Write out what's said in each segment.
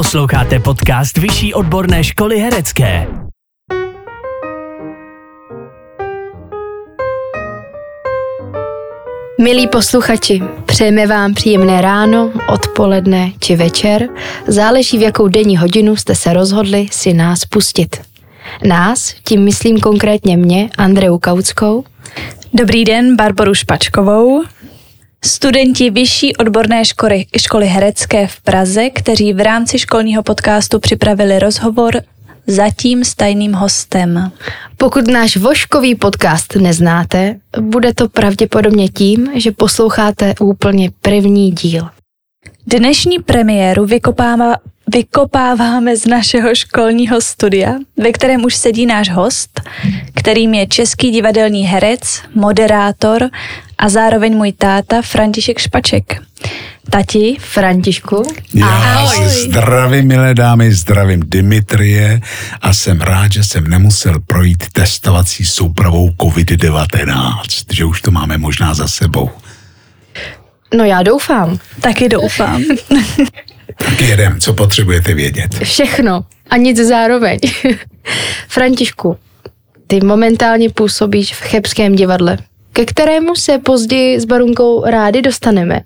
Posloucháte podcast Vyšší odborné školy herecké. Milí posluchači, přejeme vám příjemné ráno, odpoledne či večer. Záleží, v jakou denní hodinu jste se rozhodli si nás pustit. Nás, tím myslím konkrétně mě, Andreu Kauckou. Dobrý den, Barboru Špačkovou. Studenti Vyšší odborné školy, školy herecké v Praze, kteří v rámci školního podcastu připravili rozhovor zatím s tajným hostem. Pokud náš voškový podcast neznáte, bude to pravděpodobně tím, že posloucháte úplně první díl. Dnešní premiéru vykopává, vykopáváme z našeho školního studia, ve kterém už sedí náš host, kterým je český divadelní herec, moderátor a zároveň můj táta František Špaček. Tati, Františku. Já Ahoj. zdravím, milé dámy, zdravím Dimitrie a jsem rád, že jsem nemusel projít testovací soupravou COVID-19, že už to máme možná za sebou. No já doufám. taky doufám. Tak jedem, co potřebujete vědět. Všechno a nic zároveň. Františku, ty momentálně působíš v Chebském divadle, ke kterému se později s Barunkou rádi dostaneme.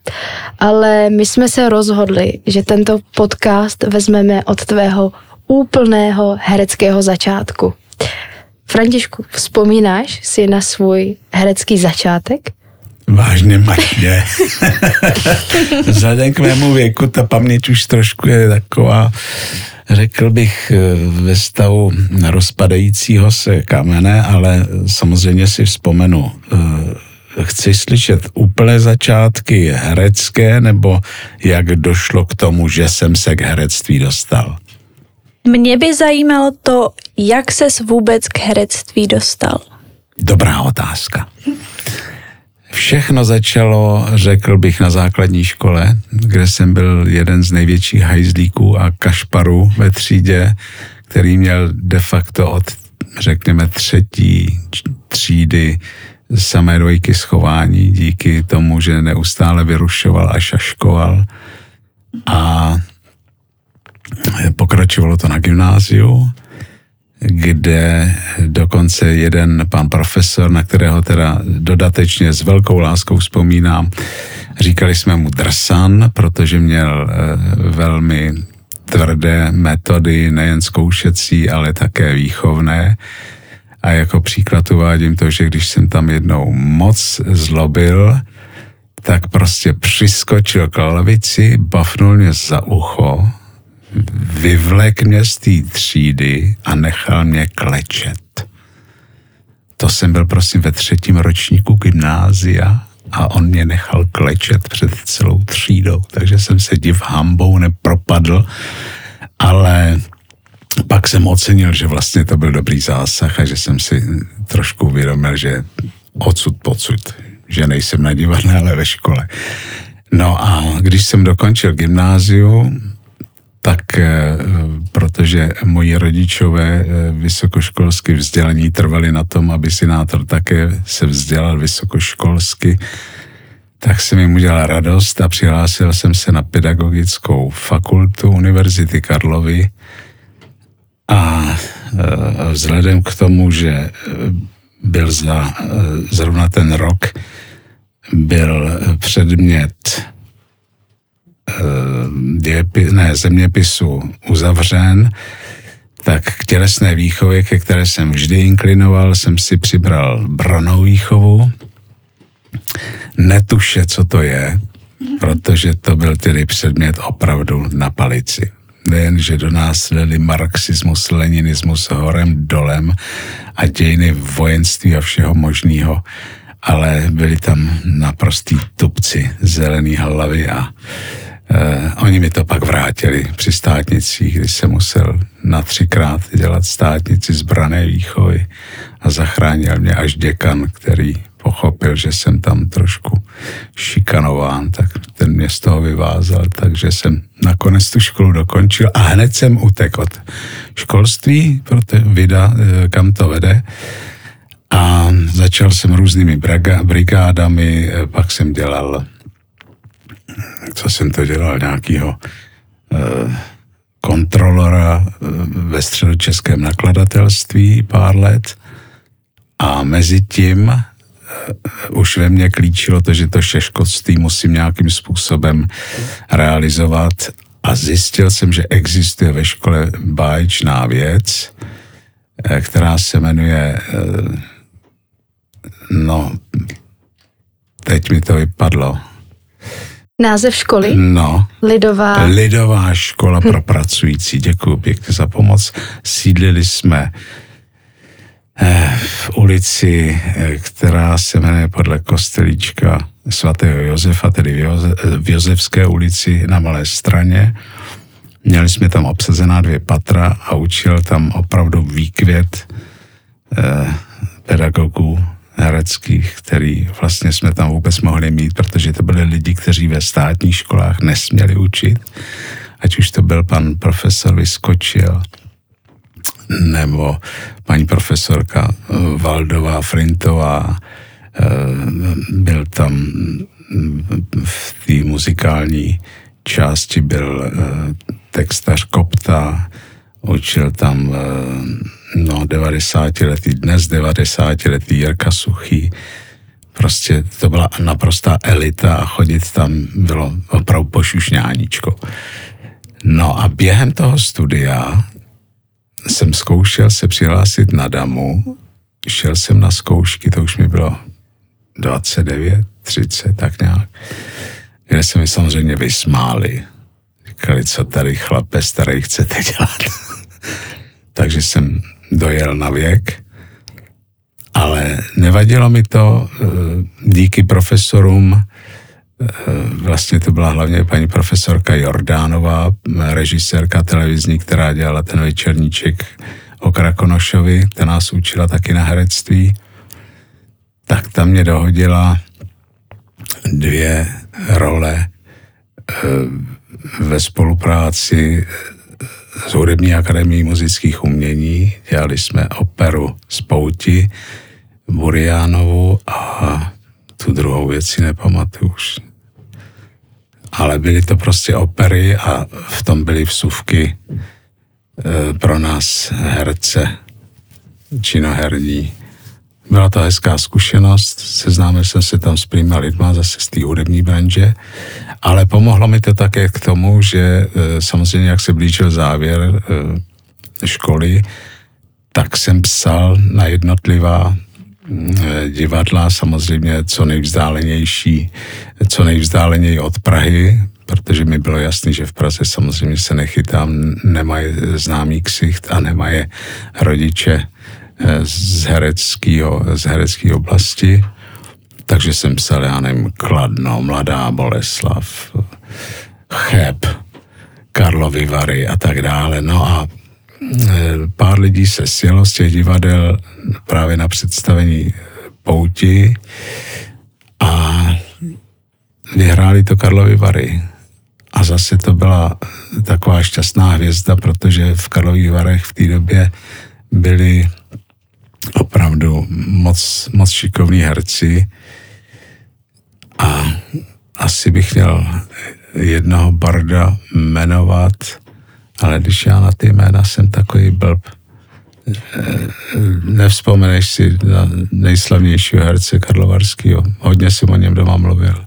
Ale my jsme se rozhodli, že tento podcast vezmeme od tvého úplného hereckého začátku. Františku, vzpomínáš si na svůj herecký začátek? Vážně matně. Vzhledem k mému věku ta paměť už trošku je taková, řekl bych, ve stavu rozpadajícího se kamene, ale samozřejmě si vzpomenu. Chci slyšet úplné začátky herecké, nebo jak došlo k tomu, že jsem se k herectví dostal? Mě by zajímalo to, jak ses vůbec k herectví dostal. Dobrá otázka. Všechno začalo, řekl bych, na základní škole, kde jsem byl jeden z největších hajzlíků a kašparů ve třídě, který měl de facto od, řekněme, třetí třídy samé dvojky schování díky tomu, že neustále vyrušoval a šaškoval. A pokračovalo to na gymnáziu, kde dokonce jeden pan profesor, na kterého teda dodatečně s velkou láskou vzpomínám, říkali jsme mu drsan, protože měl eh, velmi tvrdé metody, nejen zkoušecí, ale také výchovné. A jako příklad uvádím to, že když jsem tam jednou moc zlobil, tak prostě přiskočil k lavici, bafnul mě za ucho, vyvlek mě z té třídy a nechal mě klečet. To jsem byl prosím ve třetím ročníku gymnázia a on mě nechal klečet před celou třídou, takže jsem se div hambou nepropadl, ale pak jsem ocenil, že vlastně to byl dobrý zásah a že jsem si trošku uvědomil, že odsud pocud, že nejsem na divadle, ale ve škole. No a když jsem dokončil gymnázium, tak eh, protože moji rodičové eh, vysokoškolsky vzdělaní trvali na tom, aby synátor také se vzdělal vysokoškolsky, tak jsem jim udělal radost a přihlásil jsem se na pedagogickou fakultu Univerzity Karlovy. A eh, vzhledem k tomu, že byl za, zrovna ten rok, byl předmět dějepi, ne, zeměpisu uzavřen, tak k tělesné výchově, ke které jsem vždy inklinoval, jsem si přibral branou výchovu. Netuše, co to je, protože to byl tedy předmět opravdu na palici. Nejen, že do nás lili marxismus, leninismus horem, dolem a dějiny vojenství a všeho možného, ale byli tam naprostý tupci zelený hlavy a Uh, oni mi to pak vrátili při státnicích, kdy jsem musel na třikrát dělat státnici z brané výchovy a zachránil mě až děkan, který pochopil, že jsem tam trošku šikanován, tak ten mě z toho vyvázal, takže jsem nakonec tu školu dokončil a hned jsem utekl od školství, proto vida, kam to vede. A začal jsem různými brigádami, pak jsem dělal co jsem to dělal, nějakýho uh, kontrolora ve středočeském nakladatelství pár let a mezi tím už ve mně klíčilo to, že to šeškotství musím nějakým způsobem realizovat a zjistil jsem, že existuje ve škole báječná věc, eh, která se jmenuje, eh, no, teď mi to vypadlo. Název školy? No. Lidová. Lidová škola pro pracující. Děkuji pěkně za pomoc. Sídlili jsme eh, v ulici, která se jmenuje podle kostelíčka svatého Josefa, tedy v Josefské ulici na Malé straně. Měli jsme tam obsazená dvě patra a učil tam opravdu výkvět eh, pedagogů hereckých, který vlastně jsme tam vůbec mohli mít, protože to byli lidi, kteří ve státních školách nesměli učit. Ať už to byl pan profesor Vyskočil, nebo paní profesorka eh, Valdová Frintová, Eh, byl tam v té muzikální části byl eh, textař Kopta, učil tam eh, no 90 letý, dnes 90 letý Jirka Suchý, prostě to byla naprostá elita a chodit tam bylo opravdu pošušňáníčko. No a během toho studia jsem zkoušel se přihlásit na damu, šel jsem na zkoušky, to už mi bylo 29, 30, tak nějak, kde se mi samozřejmě vysmáli. Říkali, co tady chlape starý chcete dělat. Takže jsem dojel na věk, ale nevadilo mi to eh, díky profesorům, eh, vlastně to byla hlavně paní profesorka Jordánová, režisérka televizní, která dělala ten večerníček o Krakonošovi, ta nás učila taky na herectví. Tak tam mě dohodila dvě role eh, ve spolupráci s Hudební akademií muzických umění. Dělali jsme operu Spouti, Buriánovu a tu druhou věc si nepamatuju už. Ale byly to prostě opery a v tom byly vsuvky eh, pro nás herce činoherní byla to hezká zkušenost, seznámil jsem se tam s prýma lidma zase z té hudební branže, ale pomohlo mi to také k tomu, že e, samozřejmě jak se blížil závěr e, školy, tak jsem psal na jednotlivá e, divadla, samozřejmě co nejvzdálenější, co nejvzdáleněji od Prahy, protože mi bylo jasné, že v Praze samozřejmě se nechytám, nemají známý ksicht a nemají rodiče z hereckého, z oblasti, takže jsem psal, já nevím, Kladno, Mladá Boleslav, Cheb, Karlovy Vary a tak dále. No a e, pár lidí se sjelo z těch divadel právě na představení Pouti a vyhráli to Karlovy Vary. A zase to byla taková šťastná hvězda, protože v Karlových Varech v té době byli opravdu moc, moc šikovní herci a asi bych měl jednoho barda jmenovat, ale když já na ty jména jsem takový blb, nevzpomeneš si na nejslavnějšího herce Karlovarského. Hodně jsem o něm doma mluvil.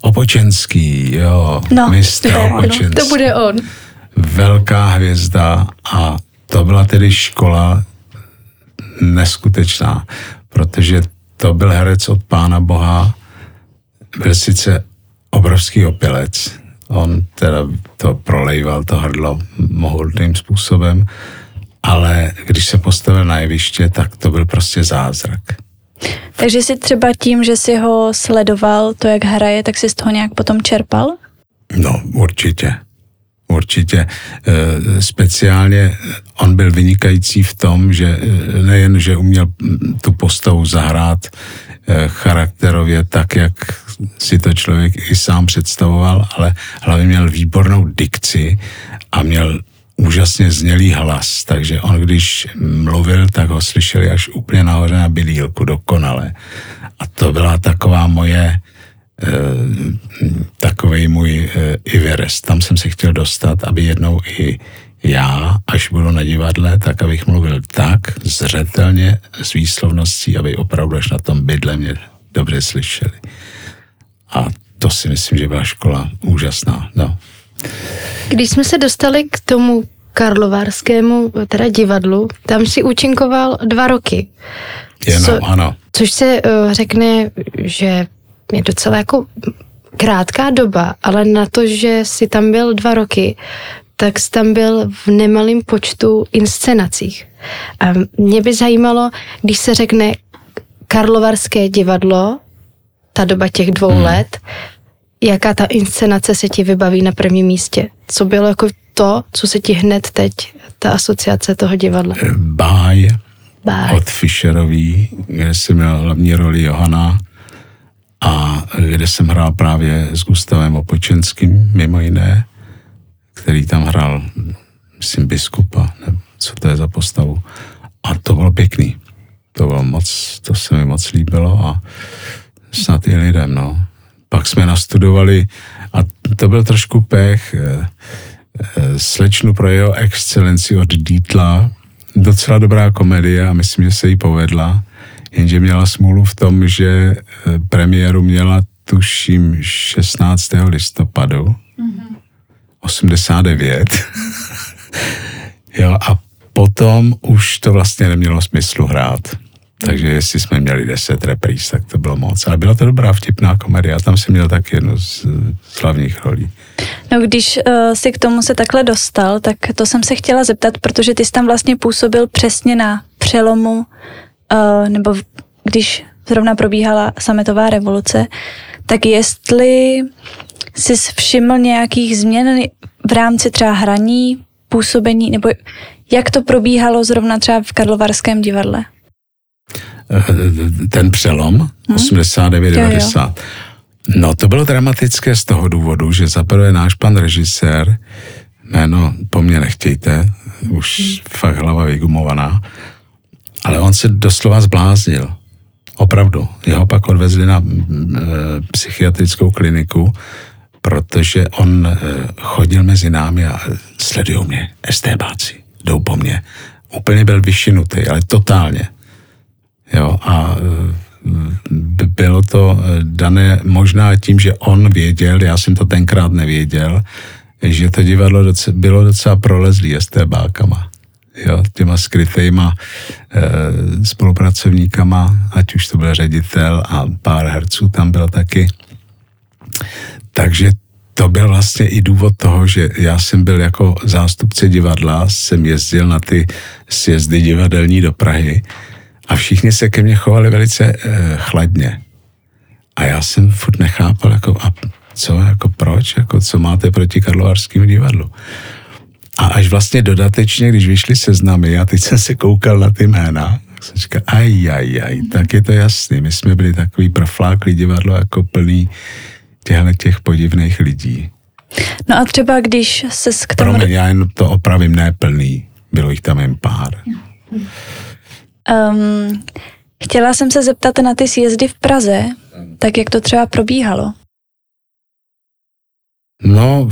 Opočenský, jo, no, mistr Opočenský. To bude on. Velká hvězda a to byla tedy škola, neskutečná, protože to byl herec od Pána Boha, byl sice obrovský opilec, on teda to prolejval, to hrdlo mohutným způsobem, ale když se postavil na jeviště, tak to byl prostě zázrak. Takže si třeba tím, že si ho sledoval, to, jak hraje, tak si z toho nějak potom čerpal? No, určitě. Určitě. Eh, speciálně on byl vynikající v tom, že eh, nejen, že uměl tu postavu zahrát charakterově tak, jak si to člověk i sám představoval, ale hlavně měl výbornou dikci a měl úžasně znělý hlas, takže on když mluvil, tak ho slyšeli až úplně nahoře na bylílku, dokonale. A to byla taková moje Eh, takový můj Everest. Eh, Tam jsem se chtěl dostat, aby jednou i já, až budu na divadle, tak abych mluvil tak zřetelně s výslovností, aby opravdu až na tom bydle mě dobře slyšeli. A to si myslím, že byla škola úžasná. No. Když jsme se dostali k tomu karlovárskému teda divadlu, tam si účinkoval dva roky. Jenom, Co, ano. Což se uh, řekne, že je docela jako krátká doba, ale na to, že si tam byl dva roky, tak tam byl v nemalém počtu inscenacích. A mě by zajímalo, když se řekne Karlovarské divadlo, ta doba těch dvou hmm. let, jaká ta inscenace se ti vybaví na prvním místě? Co bylo jako to, co se ti hned teď, ta asociace toho divadla? Eh, báj, Báj. od Fischerový, kde jsem měl hlavní roli Johana a kde jsem hrál právě s Gustavem Opočenským, mimo jiné, který tam hrál, myslím, biskupa, ne, co to je za postavu. A to bylo pěkný. To bylo moc, to se mi moc líbilo a snad i lidem, no. Pak jsme nastudovali, a to byl trošku pech, eh, eh, slečnu pro jeho excelenci od Dítla, docela dobrá komedie a myslím, že se jí povedla, jenže měla smůlu v tom, že eh, premiéru měla tuším 16. listopadu mm-hmm. 89. jo, a potom už to vlastně nemělo smyslu hrát. Takže jestli jsme měli deset repríz, tak to bylo moc. Ale byla to dobrá vtipná komedie a tam jsem měl tak jednu z, z hlavních rolí. No když uh, si k tomu se takhle dostal, tak to jsem se chtěla zeptat, protože ty jsi tam vlastně působil přesně na přelomu, uh, nebo když zrovna probíhala sametová revoluce, tak jestli jsi všiml nějakých změn v rámci třeba hraní, působení, nebo jak to probíhalo zrovna třeba v Karlovarském divadle? ten přelom, hmm. 89-90. No to bylo dramatické z toho důvodu, že zaprvé náš pan režisér, jméno po mně nechtějte, už hmm. fakt hlava vygumovaná, ale on se doslova zbláznil. Opravdu. Jeho pak odvezli na e, psychiatrickou kliniku, protože on e, chodil mezi námi a sledují mě, estébáci, jdou po mně. Úplně byl vyšinutý, ale totálně. Jo, a e, bylo to e, dané možná tím, že on věděl, já jsem to tenkrát nevěděl, že to divadlo docela, bylo docela prolezlý STBákama. Jo, těma skrytejma e, spolupracovníkama, ať už to byl ředitel a pár herců tam bylo taky. Takže to byl vlastně i důvod toho, že já jsem byl jako zástupce divadla, jsem jezdil na ty sjezdy divadelní do Prahy a všichni se ke mně chovali velice eh, chladně. A já jsem furt nechápal, jako, a co, jako proč, jako co máte proti Karlovarskému divadlu. A až vlastně dodatečně, když vyšly seznamy, a teď jsem se koukal na ty jména, tak jsem říkal, aj, aj, aj, tak je to jasný. My jsme byli takový profláklý divadlo, jako plný těchto těch podivných lidí. No a třeba když se k tomu... Promiň, já jen to opravím, ne plný. Bylo jich tam jen pár. Um, chtěla jsem se zeptat na ty sjezdy v Praze, tak jak to třeba probíhalo? No,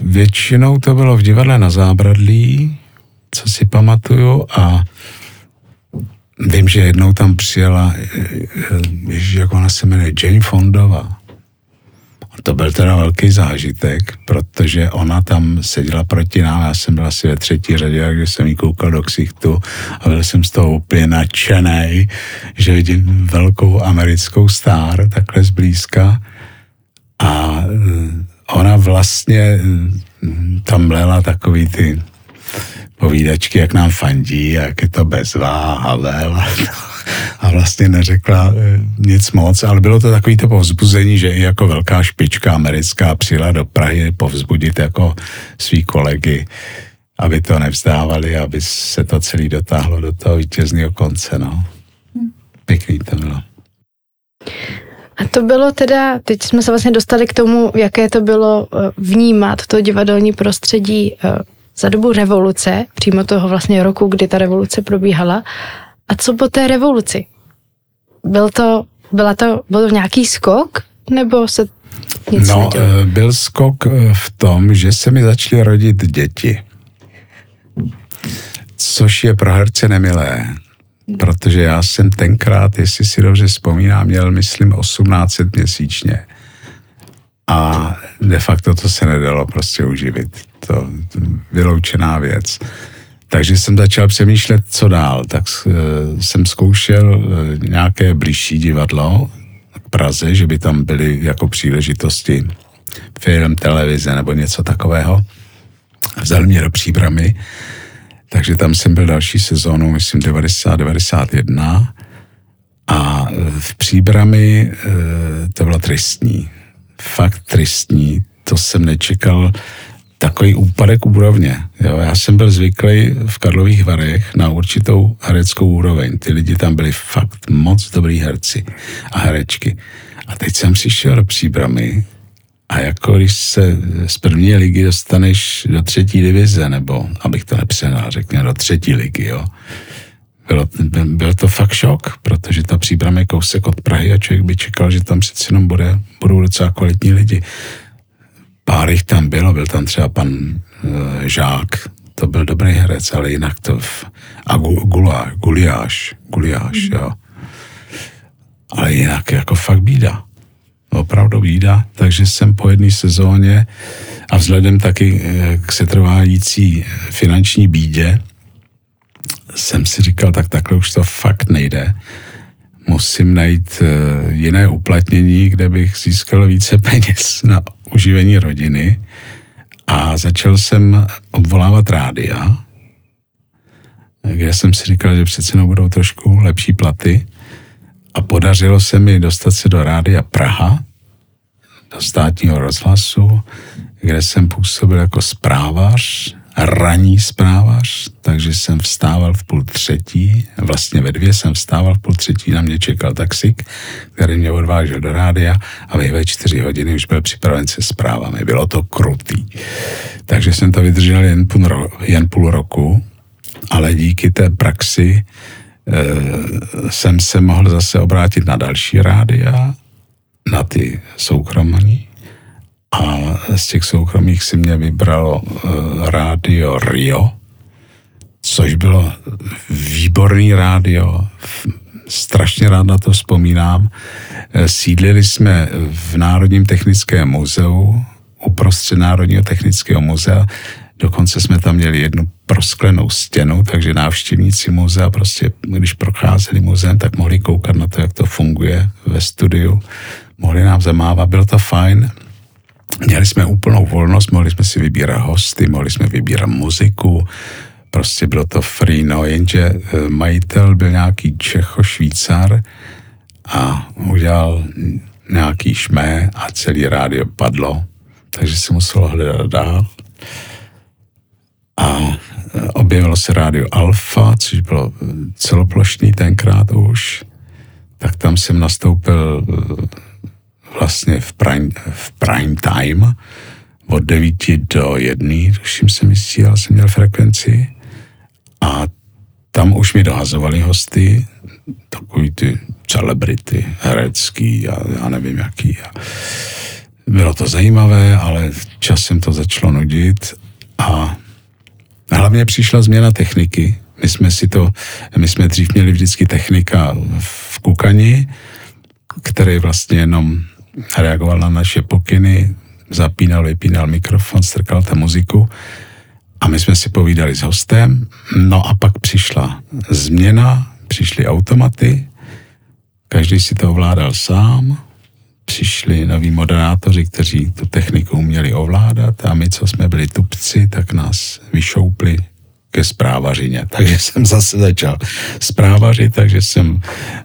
většinou to bylo v divadle na Zábradlí, co si pamatuju a vím, že jednou tam přijela, ježiš, jak ona se jmenuje, Jane Fondova. To byl teda velký zážitek, protože ona tam seděla proti nám, já jsem byl asi ve třetí řadě, když jsem jí koukal do ksichtu a byl jsem z toho úplně nadšený, že vidím velkou americkou star takhle zblízka. A eh, ona vlastně eh, tam lela takový ty povídačky, jak nám fandí, jak je to bezvá, Havel a vlastně neřekla eh, nic moc, ale bylo to takový to povzbuzení, že i jako velká špička americká přijela do Prahy povzbudit jako svý kolegy, aby to nevzdávali, aby se to celý dotáhlo do toho vítězného konce, no. Pěkný to bylo. A to bylo teda, teď jsme se vlastně dostali k tomu, jaké to bylo eh, vnímat to divadelní prostředí eh, za dobu revoluce, přímo toho vlastně roku, kdy ta revoluce probíhala. A co po té revoluci? Byl to, byla to, byl to nějaký skok? Nebo se nic No, nedělo? Eh, byl skok v tom, že se mi začaly rodit děti. Což je pro herce nemilé, protože já jsem tenkrát, jestli si dobře vzpomínám, měl, myslím, 1800 měsíčně. A de facto to se nedalo prostě uživit. To vyloučená věc. Takže jsem začal přemýšlet, co dál. Tak uh, jsem zkoušel uh, nějaké blížší divadlo k Praze, že by tam byly jako příležitosti film, televize nebo něco takového. Vzal mě do příbramy, takže tam jsem byl další sezónu, myslím 90-91 a v příbrami uh, to bylo tristní. Fakt tristní. To jsem nečekal takový úpadek úrovně. Jo, já jsem byl zvyklý v Karlových Varech na určitou hereckou úroveň. Ty lidi tam byli fakt moc dobrý herci a herečky. A teď jsem přišel do příbramy a jako když se z první ligy dostaneš do třetí divize, nebo abych to nepřenal, řekněme do třetí ligy, jo. Bylo, byl to fakt šok, protože ta příbram je kousek od Prahy a člověk by čekal, že tam přeci jenom bude, budou docela kvalitní lidi pár jich tam bylo, byl tam třeba pan uh, Žák, to byl dobrý herec, ale jinak to... V, a Gula, Guliáš, Guliáš, mm. jo. Ale jinak jako fakt bída. Opravdu bída, takže jsem po jedné sezóně a vzhledem taky eh, k setrvájící finanční bídě jsem si říkal, tak takhle už to fakt nejde. Musím najít eh, jiné uplatnění, kde bych získal více peněz na uživení rodiny. A začal jsem obvolávat rádia, kde jsem si říkal, že přece budou trošku lepší platy. A podařilo se mi dostat se do rádia Praha, do státního rozhlasu, kde jsem působil jako zprávař ranní zprávař, takže jsem vstával v půl třetí, vlastně ve dvě jsem vstával v půl třetí, na mě čekal taxik, který mě odvážel do rádia a ve čtyři hodiny už byl připraven se zprávami. Bylo to krutý. Takže jsem to vydržel jen půl, ro, jen půl roku, ale díky té praxi e, jsem se mohl zase obrátit na další rádia, na ty soukromní a z těch soukromých si mě vybralo uh, rádio Rio, což bylo výborný rádio, strašně rád na to vzpomínám. Eh, sídlili jsme v Národním technickém muzeu, uprostřed Národního technického muzea, dokonce jsme tam měli jednu prosklenou stěnu, takže návštěvníci muzea prostě, když procházeli muzeem, tak mohli koukat na to, jak to funguje ve studiu, mohli nám zamávat, bylo to fajn, Měli jsme úplnou volnost, mohli jsme si vybírat hosty, mohli jsme vybírat muziku, prostě bylo to free, no jenže eh, majitel byl nějaký Čecho-Švýcar a udělal nějaký šmé a celý rádio padlo, takže se muselo hledat dál. A eh, objevilo se rádio Alfa, což bylo eh, celoplošný tenkrát už, tak tam jsem nastoupil vlastně v prime, v prime time od 9 do 1, tuším se mi já jsem měl frekvenci a tam už mi dohazovali hosty, takový ty celebrity, herecký a já nevím jaký. A bylo to zajímavé, ale časem to začalo nudit a hlavně přišla změna techniky. My jsme si to, my jsme dřív měli vždycky technika v kukani, který vlastně jenom reagoval na naše pokyny, zapínal, vypínal mikrofon, strkal tam muziku a my jsme si povídali s hostem. No a pak přišla změna, přišly automaty, každý si to ovládal sám, přišli noví moderátoři, kteří tu techniku uměli ovládat a my, co jsme byli tupci, tak nás vyšoupli ke zprávařině. Takže jsem zase začal zprávařit, takže jsem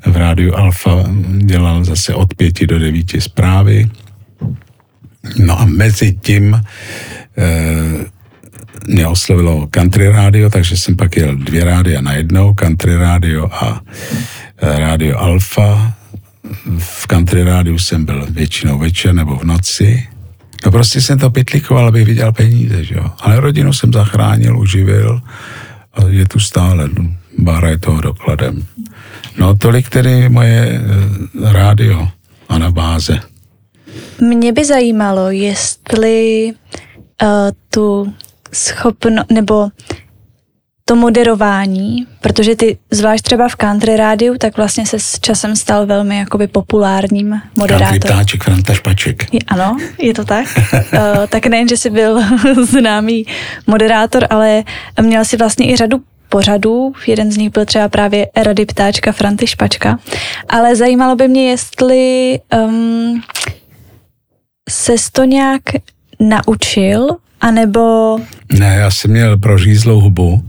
v rádiu Alfa dělal zase od pěti do devíti zprávy. No a mezi tím e, mě oslovilo country rádio, takže jsem pak jel dvě rádia najednou, country rádio a e, rádio Alfa. V country rádiu jsem byl většinou večer nebo v noci. No prostě jsem to pitlikoval, abych viděl peníze, že jo. Ale rodinu jsem zachránil, uživil a je tu stále. No, Bára je toho dokladem. No tolik tedy moje e, rádio a na báze. Mě by zajímalo, jestli uh, tu schopno, nebo to moderování, protože ty, zvlášť třeba v country rádiu, tak vlastně se s časem stal velmi jakoby populárním Country moderátorem. ptáček, Franta Špaček. Je- Ano, je to tak. uh, tak nejen, že jsi byl známý moderátor, ale měl si vlastně i řadu pořadů. Jeden z nich byl třeba právě Rady ptáčka Franty Špačka. Ale zajímalo by mě, jestli um, ses to nějak naučil, anebo Ne, já jsem měl prořízlou hubu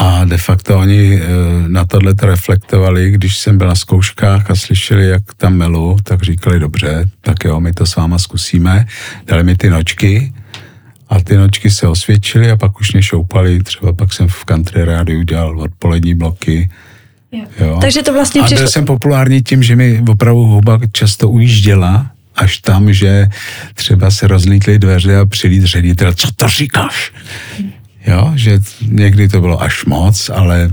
a de facto oni eh, na tohle to reflektovali, když jsem byl na zkouškách a slyšeli, jak tam melu, tak říkali, dobře, tak jo, my to s váma zkusíme. Dali mi ty nočky a ty nočky se osvědčily a pak už mě šoupali, třeba pak jsem v country rádiu dělal odpolední bloky. Jo. Takže to vlastně a byl přišlo- jsem populární tím, že mi opravdu huba často ujížděla, až tam, že třeba se rozlítly dveře a přilít ředitel, co to říkáš? Jo, že někdy to bylo až moc, ale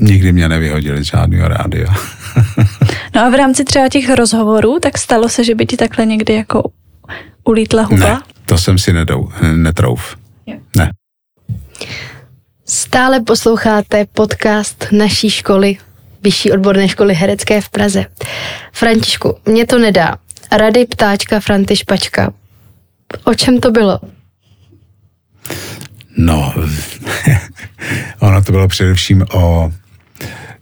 nikdy mě nevyhodili z žádného rádia. No a v rámci třeba těch rozhovorů, tak stalo se, že by ti takhle někdy jako ulítla huba? ne, to jsem si nedou, netrouf. Jo. Ne. Stále posloucháte podcast naší školy, Vyšší odborné školy herecké v Praze. Františku, mě to nedá. Rady ptáčka Franty Špačka. O čem to bylo? No, ono to bylo především o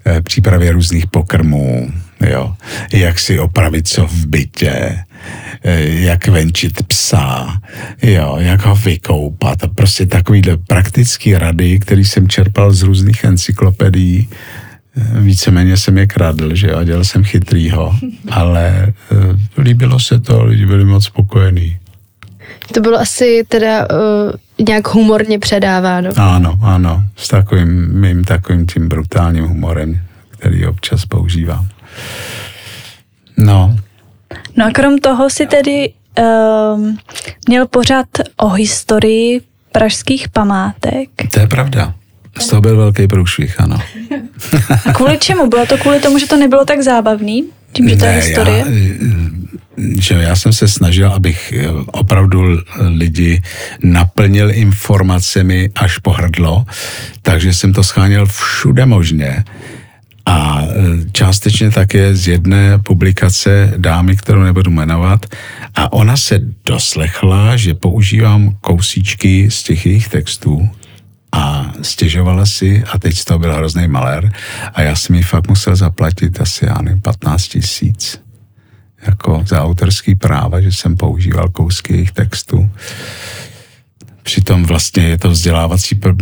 eh, přípravě různých pokrmů, jo. Jak si opravit co v bytě, eh, jak venčit psa, jo, jak ho vykoupat a prostě takovýhle praktický rady, který jsem čerpal z různých encyklopedií. Eh, Víceméně jsem je kradl, že jo, a dělal jsem chytrýho, ale líbilo se to, lidi byli moc spokojení. To bylo asi teda uh, nějak humorně předáváno. Ano, ano, s takovým mým takovým tím brutálním humorem, který občas používám. No, No a krom toho si tedy um, měl pořád o historii pražských památek. to je pravda. Z toho byl velký průšvih, ano. A kvůli čemu? Bylo to kvůli tomu, že to nebylo tak zábavný? Tím, že to je historie? Já, že já jsem se snažil, abych eh, opravdu lidi naplnil informacemi až po hrdlo, takže jsem to scháněl všude možně. A eh, částečně také z jedné publikace dámy, kterou nebudu jmenovat, a ona se doslechla, že používám kousíčky z těch jejich textů a stěžovala si a teď z toho byl hrozný malér a já jsem jí fakt musel zaplatit asi, já nevím, 15 tisíc jako za autorský práva, že jsem používal kousky jejich textů. Přitom vlastně je to vzdělávací, pro-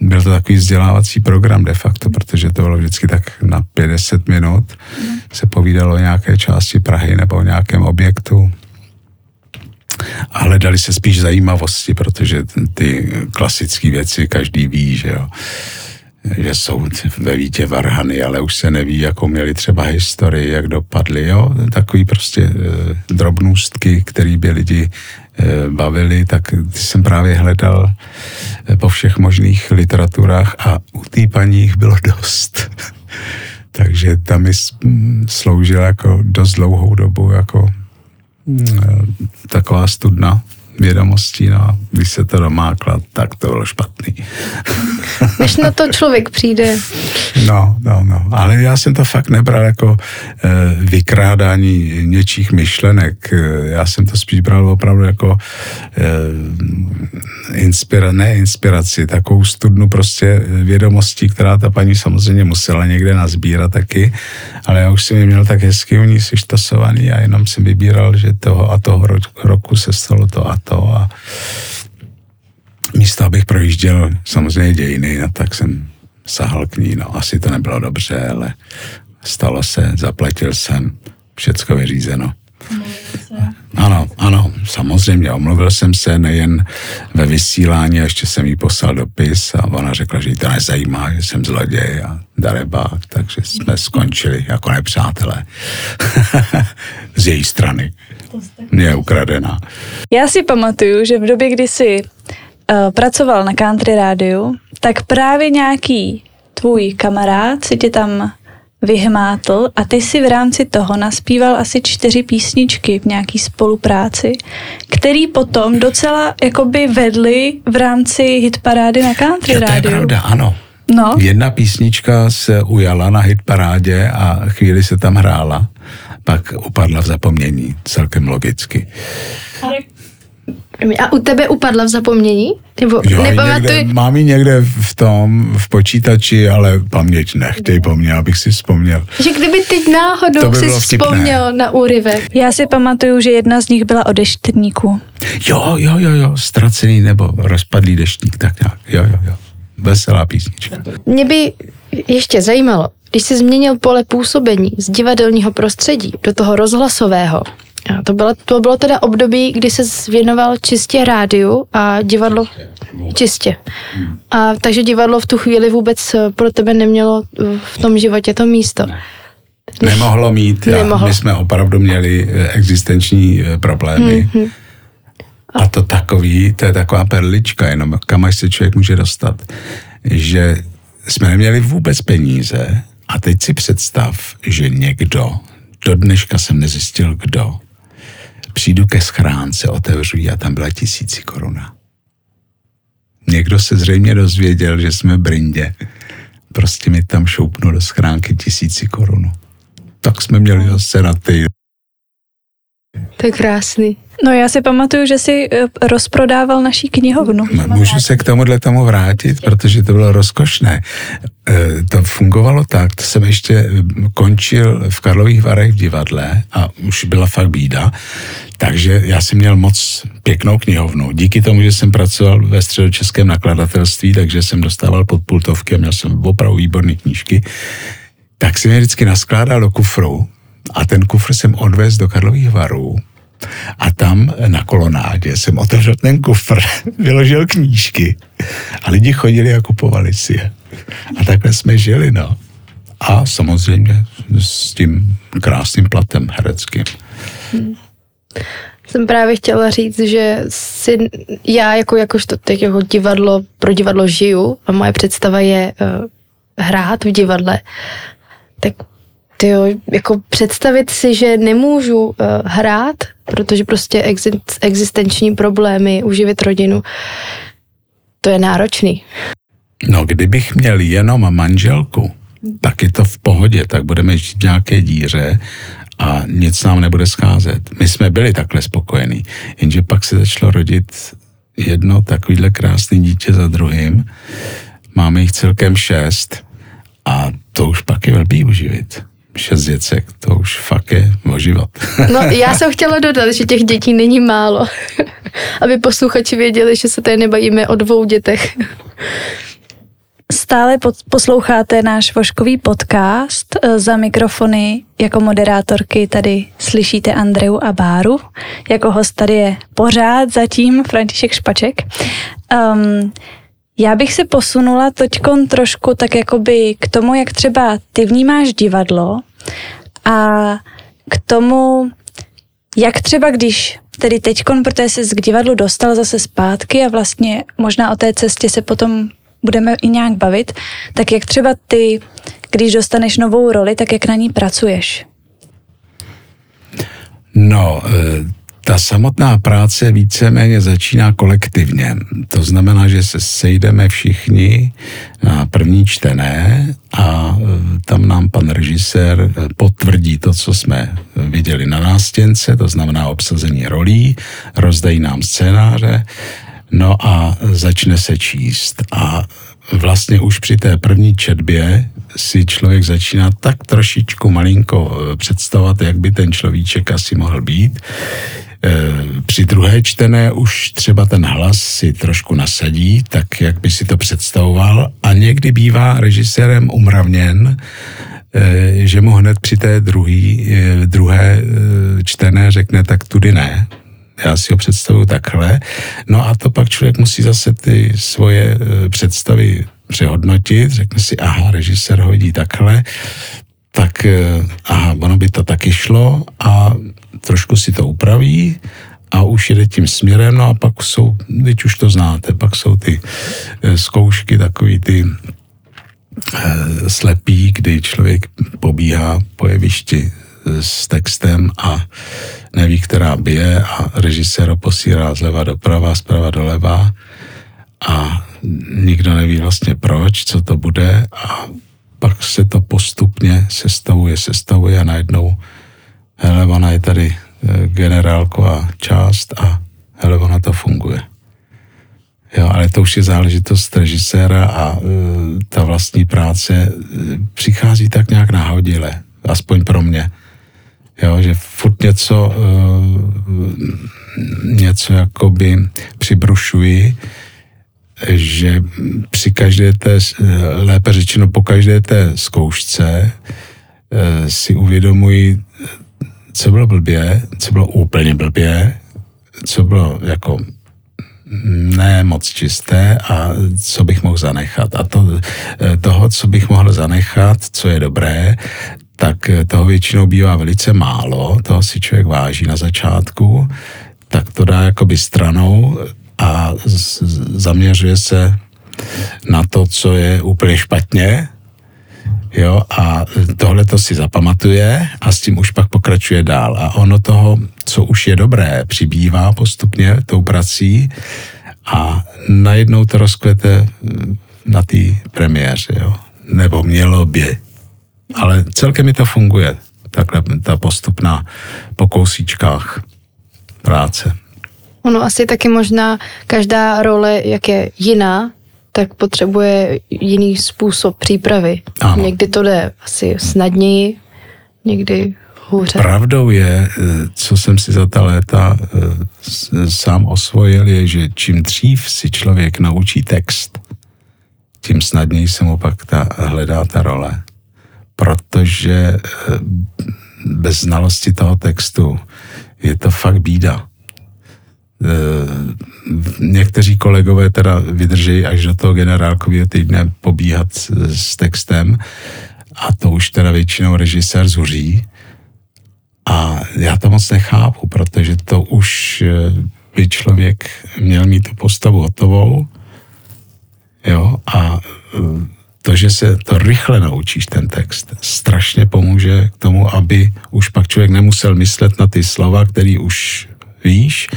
byl to takový vzdělávací program de facto, protože to bylo vždycky tak na 50 minut, se povídalo o nějaké části Prahy nebo o nějakém objektu. A hledali se spíš zajímavosti, protože ty klasické věci každý ví, že jo že jsou ve Vítě Varhany, ale už se neví, jakou měli třeba historii, jak dopadly, jo, takový prostě e, drobnůstky, které by lidi e, bavili, tak jsem právě hledal e, po všech možných literaturách a u té paní jich bylo dost. Takže tam mi s- m, sloužil jako dost dlouhou dobu jako e, taková studna vědomostí, no a když se to domákla, tak to bylo špatný. Než na to člověk přijde. No, no, no. Ale já jsem to fakt nebral jako e, vykrádání něčích myšlenek. Eh, Já jsem to spíš bral opravdu jako e, inspira, ne inspiraci, takovou studnu prostě vědomostí, která ta paní samozřejmě musela někde nazbírat taky, ale já už jsem ji měl tak hezky u ní seštosovaný a jenom jsem vybíral, že toho a toho ro- roku se stalo to a to a místo, abych projížděl samozřejmě dějiny, no, tak jsem sahal k ní. No, asi to nebylo dobře, ale stalo se, zaplatil jsem, všecko vyřízeno. Ano, ano, samozřejmě, omluvil jsem se nejen ve vysílání, a ještě jsem jí poslal dopis a ona řekla, že jí to nezajímá, že jsem zloděj a darebák, takže jsme skončili jako nepřátelé. Z její strany. Mě je ukradená. Já si pamatuju, že v době, kdy jsi uh, pracoval na country rádiu, tak právě nějaký tvůj kamarád si tě tam vyhmátl a ty si v rámci toho naspíval asi čtyři písničky v nějaký spolupráci, který potom docela jakoby vedli v rámci hitparády na country Jo, to je rádiu. pravda, ano. No, Jedna písnička se ujala na hitparádě a chvíli se tam hrála, pak upadla v zapomnění, celkem logicky. A u tebe upadla v zapomnění? Nebo Jo, nepamatuj? někde, mám ji někde v tom, v počítači, ale paměť nechtěj po mně, abych si vzpomněl. Že kdyby teď náhodou by si vzpomněl na úryvek. já si pamatuju, že jedna z nich byla o deštníku. Jo, jo, jo, jo, ztracený nebo rozpadlý deštník, tak nějak, jo, jo, jo. Veselá písnička. Mě by ještě zajímalo, když jsi změnil pole působení z divadelního prostředí do toho rozhlasového, a to, bylo, to bylo teda období, kdy se věnoval čistě rádiu a divadlo čistě. A takže divadlo v tu chvíli vůbec eh, pro tebe nemělo eh, v tom životě to místo. Nemohlo mít, já, Nemohlo. my jsme opravdu měli eh, existenční problémy. Mhm. A to takový, to je taková perlička, jenom kam až se člověk může dostat, že jsme neměli vůbec peníze a teď si představ, že někdo, do dneška jsem nezjistil kdo, přijdu ke schránce, otevřu ji a tam byla tisíci koruna. Někdo se zřejmě dozvěděl, že jsme Brindě. Prostě mi tam šoupnu do schránky tisíci korunu. Tak jsme měli zase na ty To je krásný. No já si pamatuju, že si eh, rozprodával naší knihovnu. Můžu se k tomuhle tomu vrátit, protože to bylo rozkošné. E, To fungovalo tak, to jsem ještě e, končil v Karlových Varech v divadle a už byla fakt bída, takže já jsem měl moc pěknou knihovnu. Díky tomu, že jsem pracoval ve středočeském nakladatelství, takže jsem dostával podpultovky a měl jsem opravdu výborné knížky, tak jsem je vždycky naskládal do kufru a ten kufr jsem odvez do Karlových Varů a tam na kolonádě jsem otevřel ten kufr, vyložil knížky a lidi chodili a kupovali si je. A takhle jsme žili, no. A samozřejmě s tím krásným platem hereckým. Jsem právě chtěla říct, že si já jako jakožto teď jako divadlo, pro divadlo žiju a moje představa je uh, hrát v divadle, tak tyjo, jako představit si, že nemůžu uh, hrát, protože prostě exi- existenční problémy, uživit rodinu, to je náročný. No, kdybych měl jenom manželku, tak je to v pohodě, tak budeme žít v nějaké díře a nic nám nebude scházet. My jsme byli takhle spokojení, jenže pak se začalo rodit jedno takovýhle krásné dítě za druhým. Máme jich celkem šest a to už pak je blbý uživit. Šest děcek, to už fakt je o život. No, já jsem chtěla dodat, že těch dětí není málo, aby posluchači věděli, že se tady nebavíme o dvou dětech. Stále pod, posloucháte náš voškový podcast. Za mikrofony jako moderátorky tady slyšíte Andreu a Báru. Jako host tady je pořád zatím František Špaček. Um, já bych se posunula teďkon trošku tak jakoby k tomu, jak třeba ty vnímáš divadlo a k tomu, jak třeba když tedy teďkon, protože jsi k divadlu dostal zase zpátky a vlastně možná o té cestě se potom budeme i nějak bavit, tak jak třeba ty, když dostaneš novou roli, tak jak na ní pracuješ? No, eh, ta samotná práce víceméně začíná kolektivně. To znamená, že se sejdeme všichni na první čtené a eh, tam nám pan režisér eh, potvrdí to, co jsme viděli na nástěnce, to znamená obsazení rolí, rozdají nám scénáře, no a začne se číst. A vlastně už při té první četbě si člověk začíná tak trošičku malinko eh, představovat, jak by ten človíček asi mohl být. Eh, Při druhé čtené už třeba ten hlas si trošku nasadí, tak jak by si to představoval. A někdy bývá režisérem umravněn, eh, že mu hned při té druhý, eh, druhé čtené řekne, tak tudy ne, já si ho představuju takhle. No a to pak člověk musí zase ty svoje představy přehodnotit, řekne si, aha, režisér ho vidí takhle, tak aha, ono by to taky šlo. A trošku si to upraví a už jede tím směrem, no a pak jsou, teď už to znáte, pak jsou ty eh, zkoušky, takový ty eh, slepý, kdy člověk pobíhá po jevišti s textem a neví, která bije a režisér ho posírá zleva doprava, zprava doleva a nikdo neví vlastně proč, co to bude a pak se to postupně sestavuje, sestavuje a najednou hele, ona je tady eh, generálková část a hele, ona to funguje. Jo, ale to už je záležitost režiséra a uh, ta vlastní práce uh, přichází tak nějak náhodile, aspoň pro mě. Jo, že furt něco, uh, něco jakoby přibrušuji, že při každé té, lépe řečeno po každé té zkoušce, si uvědomuji, co bylo blbě, co bylo úplně blbě, co bylo jako ne moc čisté a co bych mohl zanechat. A to, toho, co bych mohl zanechat, co je dobré, tak toho většinou bývá velice málo, toho si člověk váží na začátku, tak to dá jakoby stranou a zaměřuje se na to, co je úplně špatně, jo, a tohle to si zapamatuje a s tím už pak pokračuje dál. A ono toho, co už je dobré, přibývá postupně tou prací a najednou to rozkvete na té premiéře, jo. Nebo mělo by. Ale celkem mi to funguje, takhle ta postupná po kousíčkách práce. Ono asi taky možná každá role, jak je jiná, tak potřebuje jiný způsob přípravy. Ano. Někdy to jde asi snadněji, někdy hůře. Pravdou je, eh, co jsem si za ta léta eh, sám osvojil, je, že čím dřív si člověk naučí text, tím snadněji se mu pak ta, hledá ta role. Protože eh, bez znalosti toho textu je to fakt bída. Eh, někteří kolegové teda vydrží až do toho generálkového týdne pobíhat s textem a to už teda většinou režisér zuří. A já to moc nechápu, protože to už eh, by člověk měl mít tu postavu hotovou, jo, a eh, to, že se to rychle naučíš, ten text, strašně pomůže k tomu, aby už pak člověk nemusel myslet na ty slova, který už víš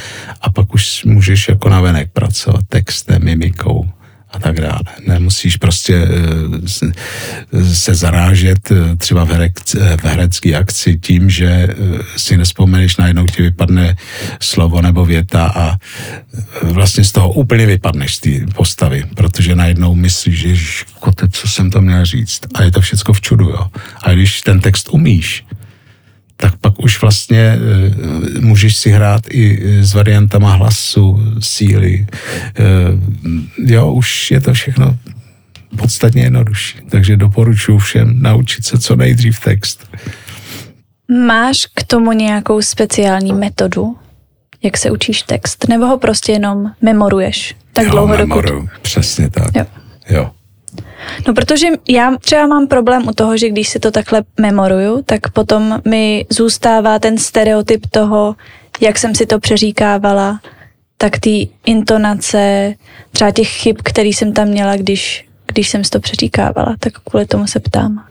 a pak už můžeš jako navenek pracovat textem, mimikou a tak dále. Nemusíš prostě eh, se zarážet eh, třeba v, herec, v herecké akci tím, že eh, si nespomeneš, najednou ti vypadne slovo nebo věta a vlastně z toho úplně vypadneš z té postavy, protože najednou myslíš, že kote, co jsem to měl říct. A je to všecko v čudu, jo. A když ten text umíš, tak pak už vlastně e, můžeš si hrát i s variantama hlasu, síly. E, jo, už je to všechno podstatně jednodušší. Takže doporučuji všem naučit se co nejdřív text. Máš k tomu nějakou speciální metodu, jak se učíš text, nebo ho prostě jenom memoruješ tak jo, dlouho, memoruju, dokud... přesně tak. Jo. jo. No protože já třeba mám problém u toho, že když si to takhle memoruju, tak potom mi zůstává ten stereotyp toho, jak jsem si to přeříkávala, tak ty intonace, třeba těch chyb, který jsem tam měla, když, když jsem si to přeříkávala, tak kvůli tomu se ptám.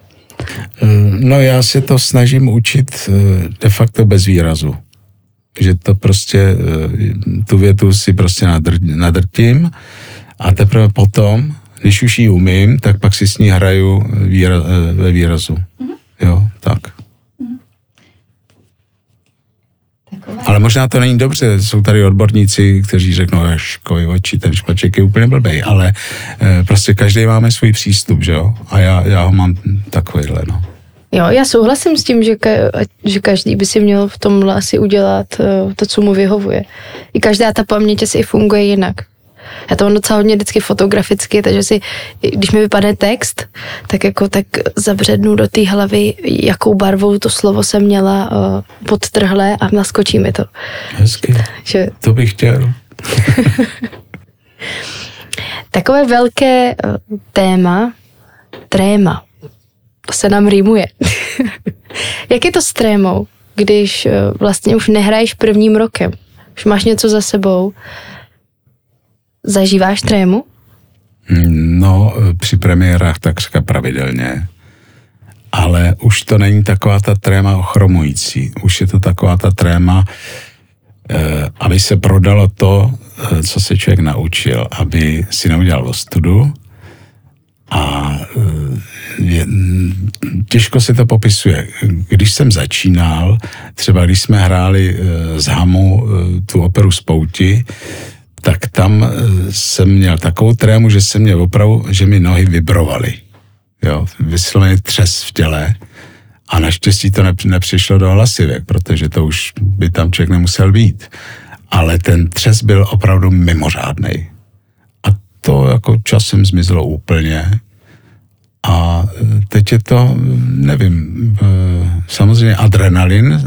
Eh, no já se to snažím učit eh, de facto bez výrazu. Že to prostě, eh, tu větu si prostě nadrtím a teprve potom když už ji umím, tak pak si s ní hraju výra, eh, ve výrazu. Mm-hmm. Jo, tak. Mm-hmm. Ale možná to není dobře, jsou tady odborníci, kteří řeknou, až oči, ten špaček je úplně blbej, ale e, prostě každý máme svůj přístup, že jo? A já, já ho mám takovýhle, no. Jo, já souhlasím s tím, že, ka, že každý by si měl v tomhle asi udělat uh, to, co mu vyhovuje. I každá ta paměť asi funguje jinak. Já to mám docela hodně vždycky fotograficky, takže si, když mi vypadne text, tak jako tak zabřednu do té hlavy, jakou barvou to slovo jsem měla uh, podtrhlé a naskočí mi to. Hezky. Že... To bych chtěl. Takové velké uh, téma, tréma, to se nám rýmuje. Jak je to s trémou, když uh, vlastně už nehraješ prvním rokem? Už máš něco za sebou, Zažíváš trému? No, při premiérách takřka pravidelně. Ale už to není taková ta tréma ochromující. Už je to taková ta tréma, eh, aby se prodalo to, eh, co se člověk naučil, aby si neudělal ostudu, a eh, je, těžko se to popisuje. Když jsem začínal, třeba když jsme hráli z Hamu tu operu Spouti, tak tam eh, jsem měl takovou trému, že jsem měl opravdu, že mi nohy vibrovaly. Jo, vysloveně třes v těle. A naštěstí to nepřišlo do hlasivek, protože to už by tam člověk nemusel být. Ale ten třes byl opravdu mimořádný. A to jako časem zmizelo úplně. A eh, teď je to, nevím, samozřejmě adrenalin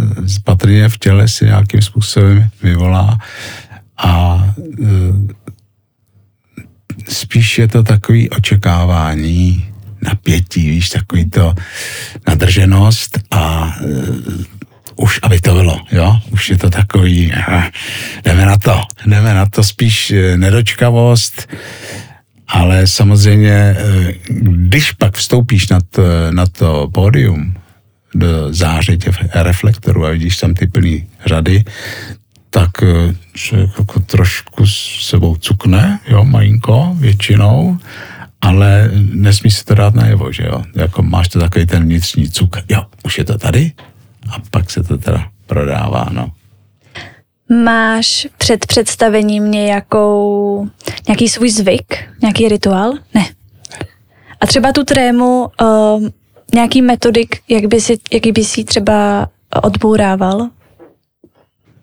patrně v těle si nějakým způsobem vyvolá a e, spíš je to takový očekávání, napětí, víš, takový to nadrženost a uh, už, aby to bylo, jo, už je to takový, jdeme na to, jdeme na to, spíš uh, nedočkavost, ale samozřejmě, když pak vstoupíš na to, na to pódium, do zářitě reflektoru a vidíš tam ty plný řady, tak člověk eh, jako trošku s sebou cukne, jo, malinko, většinou, ale nesmí se to dát najevo, že jo. Jako máš to takový ten vnitřní cuk, jo, už je to tady a pak se to teda prodává, no. Máš před představením nějakou, nějaký svůj zvyk, nějaký rituál? Ne. A třeba tu trému, uh, nějaký metodik, jak by si, jaký by si třeba odbourával?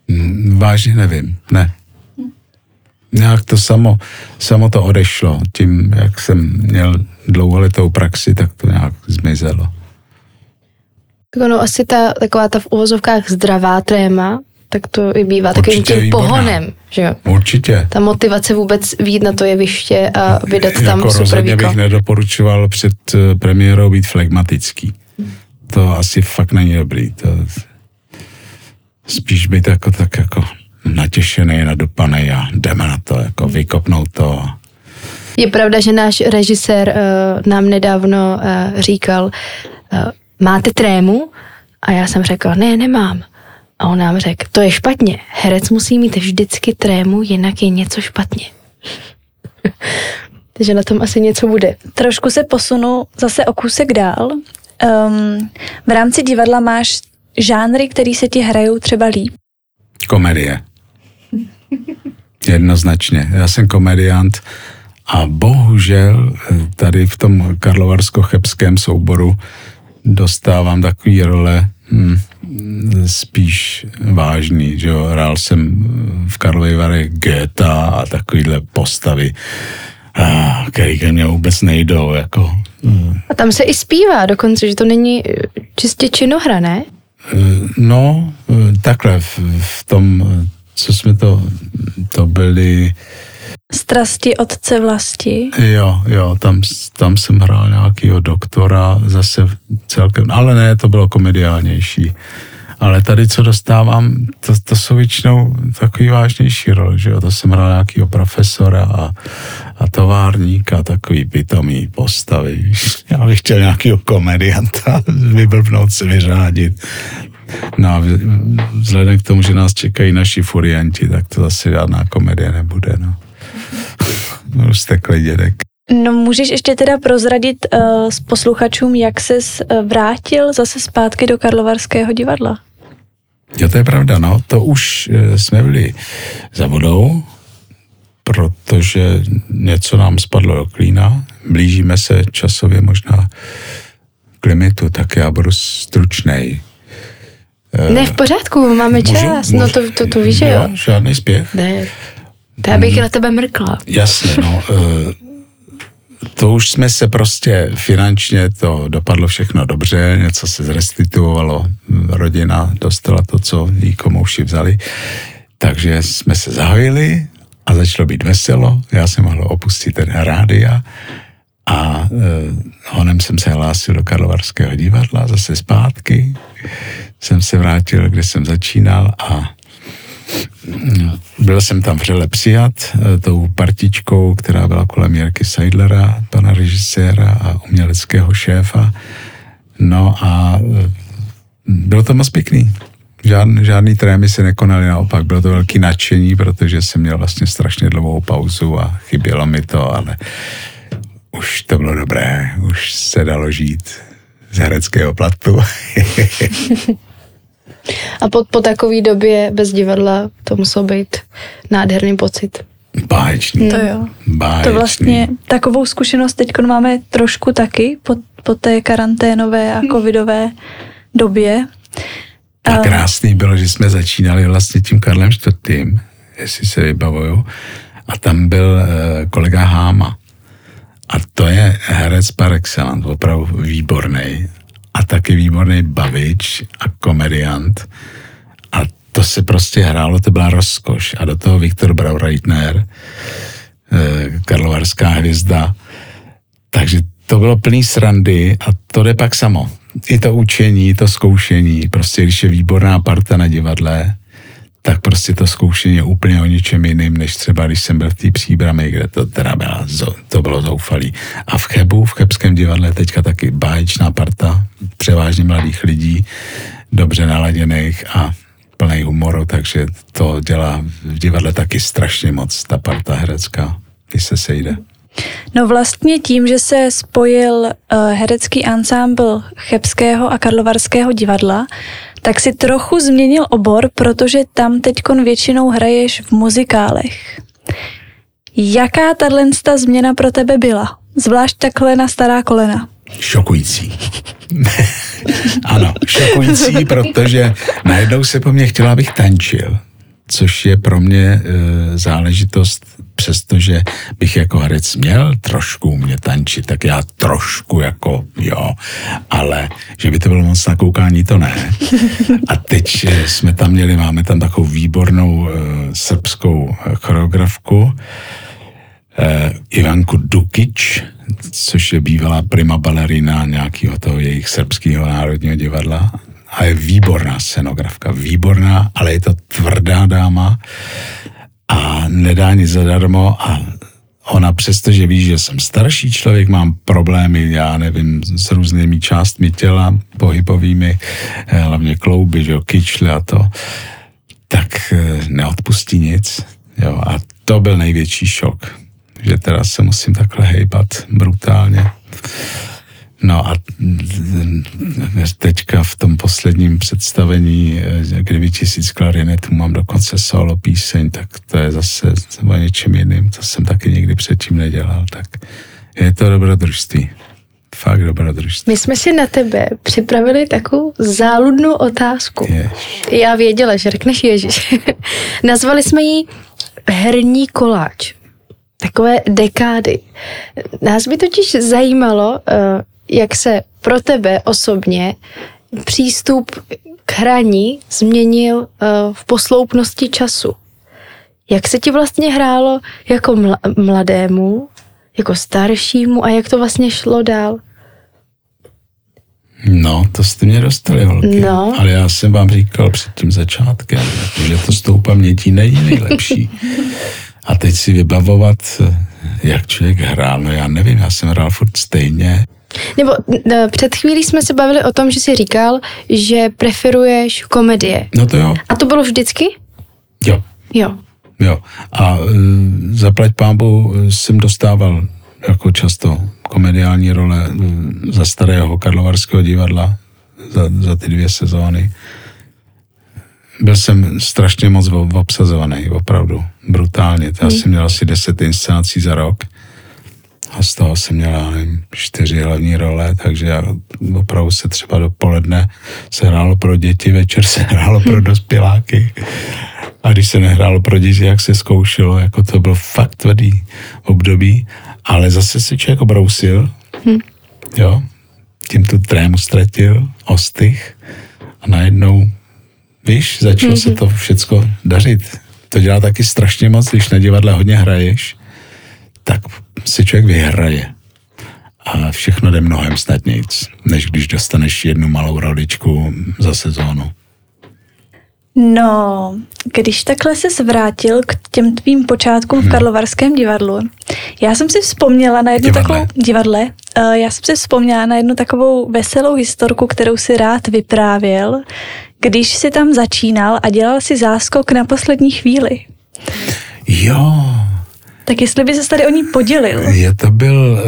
Mm, vážně nevím, ne. Nějak to samo, samo to odešlo. Tím, jak jsem měl dlouholetou praxi, tak to nějak zmizelo. Tak ono asi ta, taková ta v uvozovkách zdravá tréma, tak to i bývá takovým tím výborná. pohonem, že jo? Určitě. Ta motivace vůbec výjít na to jeviště a vydat tam jako super rozhodně bych nedoporučoval před eh, premiérou být flegmatický. To asi fakt není dobrý. To, spíš být jako tak jako natěšený, nadupaný a jdeme na to, jako vykopnout to. Je pravda, že náš režisér uh, nám nedávno uh, říkal, uh, máte trému? A já jsem řekla, ne, nemám. A on nám řekl, to je špatně. Herec musí mít vždycky trému, jinak je něco špatně. Takže na tom asi něco bude. Trošku se posunu zase o kousek dál. Um, v rámci divadla máš žánry, které se ti hrajou třeba líp? Komedie. Jednoznačně. Já jsem komediant a bohužel eh, tady v tom karlovarsko-chebském souboru dostávám takový role hmm, spíš vážný, že jo. Hrál jsem v Karlově Vary Geta a takovýhle postavy, který ke mně vůbec nejdou, jako. Hmm. A tam se i zpívá dokonce, že to není čistě činohra, ne? No, takhle, v, v tom, co jsme to, to byli... Strasti otce vlasti. Jo, jo, tam, tam jsem hrál nějakýho doktora, zase celkem, ale ne, to bylo komediálnější. Ale tady, co dostávám, to, to jsou většinou takový vážnější role, že jo? To jsem hrál nějakýho profesora a, a továrníka, takový pitomý postavy. Já bych chtěl nějakýho komedianta vyblbnout se vyřádit. No a vzhledem k tomu, že nás čekají naši furianti, tak to zase žádná komedie nebude, no. Už steklý dědek. No můžeš ještě teda prozradit uh, s posluchačům, jak ses uh, vrátil zase zpátky do Karlovarského divadla? Jo, to je pravda, no. To už uh, jsme byli za vodou, protože něco nám spadlo do klína. Blížíme se časově možná k limitu, tak já budu stručnej. Ne, v pořádku, máme můžu, čas, můžu, no to, to, to víš, že jo. Žádný spěch. Ne, to já bych hmm. na tebe mrkla. Jasně, no. To už jsme se prostě finančně, to dopadlo všechno dobře, něco se zrestituovalo, rodina dostala to, co jí komouši vzali, takže jsme se zahojili a začalo být veselo, já jsem mohl opustit ten rádia a e, honem jsem se hlásil do Karlovarského divadla, zase zpátky. Jsem se vrátil, kde jsem začínal a byl jsem tam vřele přijat eh, tou partičkou, která byla kolem Jirky Seidlera, pana režiséra a uměleckého šéfa. No a eh, bylo to moc pěkný. Žádný, žádný trémy se nekonaly, naopak bylo to velký nadšení, protože jsem měl vlastně strašně dlouhou pauzu a chybělo mi to, ale už to bylo dobré, už se dalo žít z hereckého platu. A po, po takové době bez divadla to musel být nádherný pocit. Báječný. To jo. Báječný. To vlastně takovou zkušenost teď máme trošku taky po, po té karanténové a covidové době. A krásný bylo, že jsme začínali vlastně tím Karlem IV., jestli se vybavuju, a tam byl eh, kolega Háma. A to je herec par excellence, opravdu výborný. A taky výborný bavič a komediant. A to se prostě hrálo, to byla rozkoš. A do toho Viktor Braunreitner, eh, karlovarská hvězda. Takže to bylo plný srandy a to jde pak samo. I to učení, i to zkoušení. Prostě když je výborná parta na divadle, tak prostě to zkoušení je úplně o ničem jiným, než třeba když jsem byl v té příbrami, kde to teda byla, to bylo zoufalý. A v Chebu, v Chebském divadle teďka taky báječná parta, převážně mladých lidí, dobře naladěných a plný humoru, takže to dělá v divadle taky strašně moc, ta parta herecká, když se sejde. No vlastně tím, že se spojil uh, herecký ansámbl Chebského a Karlovarského divadla, tak si trochu změnil obor, protože tam teďkon většinou hraješ v muzikálech. Jaká tato změna pro tebe byla? Zvlášť takhle na stará kolena. Šokující. ano, šokující, protože najednou se po mně chtěla, abych tančil, což je pro mě e, záležitost přestože bych jako herec měl trošku umět tančit, tak já trošku jako jo, ale že by to bylo moc na koukání, to ne. A teď eh, jsme tam měli, máme tam takovou výbornou uh, srbskou choreografku, uh, Ivanku Dukič, což je bývalá prima balerina nějakého toho jejich srbského národního divadla. A je výborná scenografka, výborná, ale je to tvrdá dáma a nedá nic zadarmo a ona přesto, že ví, že jsem starší člověk, mám problémy, já nevím, s různými částmi těla, pohybovými, eh, hlavně klouby, že jo, kyčle a to, tak eh, neodpustí nic. Jo, a to byl největší šok, že teda se musím takhle hejbat brutálně. No a teďka v tom posledním představení, eh, kdyby tisíc klarinetů mám dokonce solo píseň, tak to je zase o něčem jiným, to jsem taky nikdy předtím nedělal, tak je to dobrodružství. Fakt dobrodružství. My jsme si na tebe připravili takovou záludnou otázku. Jež. Já věděla, že řekneš Ježíš. Nazvali jsme ji herní koláč. Takové dekády. Nás by totiž zajímalo, eh, jak se pro tebe osobně přístup k hraní změnil uh, v posloupnosti času. Jak se ti vlastně hrálo jako mla- mladému, jako staršímu a jak to vlastně šlo dál? No, to jste mě dostali, holky. No. Ale já jsem vám říkal před tím začátkem, že to s tou pamětí není nejlepší. A teď si vybavovat, jak člověk hrál, no já nevím, já jsem hrál furt stejně. Nebo n- před chvílí jsme se bavili o tom, že jsi říkal, že preferuješ komedie. No to jo, A to bylo vždycky? jo, Jo. jo. A e, zaplať pámbu jsem dostával jako často komediální role e, za starého Karlovarského divadla za, za ty dvě sezóny. Byl jsem strašně moc ob- obsazovaný, opravdu, brutálně. Já jsem měl asi deset inscenací za rok a z toho jsem měl, já nevím, čtyři hlavní role, takže já opravdu se třeba dopoledne se hrálo pro děti, večer se hrálo pro dospěláky. A když se nehrálo pro děti, jak se zkoušelo, jako to bylo fakt tvrdý období, ale zase se člověk obrousil, jo, tím tu trému ztratil, ostych. A najednou, víš, začalo se to všecko dařit. To dělá taky strašně moc, když na divadle hodně hraješ, tak si člověk vyhraje. A všechno jde mnohem snadnějc, než když dostaneš jednu malou roličku za sezónu. No, když takhle se zvrátil k těm tvým počátkům v Karlovarském divadlu, já jsem si vzpomněla na jednu Divadle. takovou divadle, uh, já jsem si vzpomněla na jednu takovou veselou historku, kterou si rád vyprávěl, když si tam začínal a dělal si záskok na poslední chvíli. Jo, Tak jestli by se tady o ní podělil. je to byl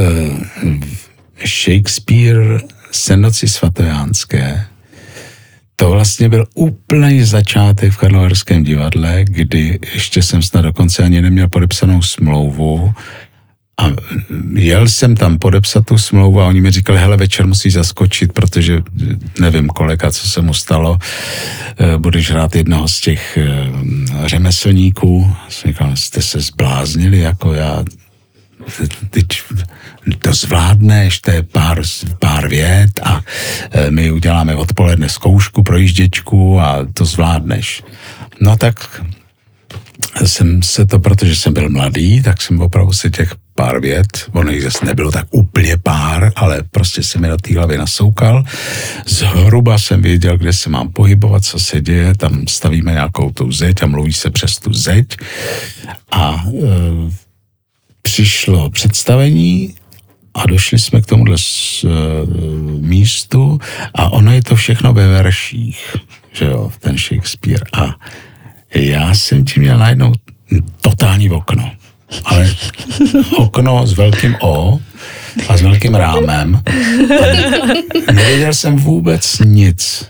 uh, Shakespeare Senoci svatojánské. To vlastně byl úplný začátek v Karlovarském divadle, kdy ještě jsem snad dokonce ani neměl podepsanou smlouvu a jel jsem tam podepsat tu smlouvu a oni mi říkali, hele, večer musíš zaskočit, protože nevím kolega, co se mu stalo, eh, budeš hrát jednoho z těch eh, řemeslníků. Jsem říkal, jste se zbláznili, jako já, teď to zvládneš, to je pár, pár vět a eh, my uděláme odpoledne zkoušku pro jížděčku a to zvládneš. No tak jsem se to, protože jsem byl mladý, tak jsem opravdu se těch pár vět, ono jich zase nebylo tak úplně pár, ale prostě se mi do té hlavy nasoukal. Zhruba jsem věděl, kde se mám pohybovat, co se děje, tam stavíme nějakou tu zeď a mluví se přes tu zeď. A e, přišlo představení a došli jsme k tomuhle s, e, místu a ono je to všechno ve verších, že jo, ten Shakespeare. A já jsem tím měl najednou totální okno. Ale okno s velkým O a s velkým rámem. Nevěděl jsem vůbec nic.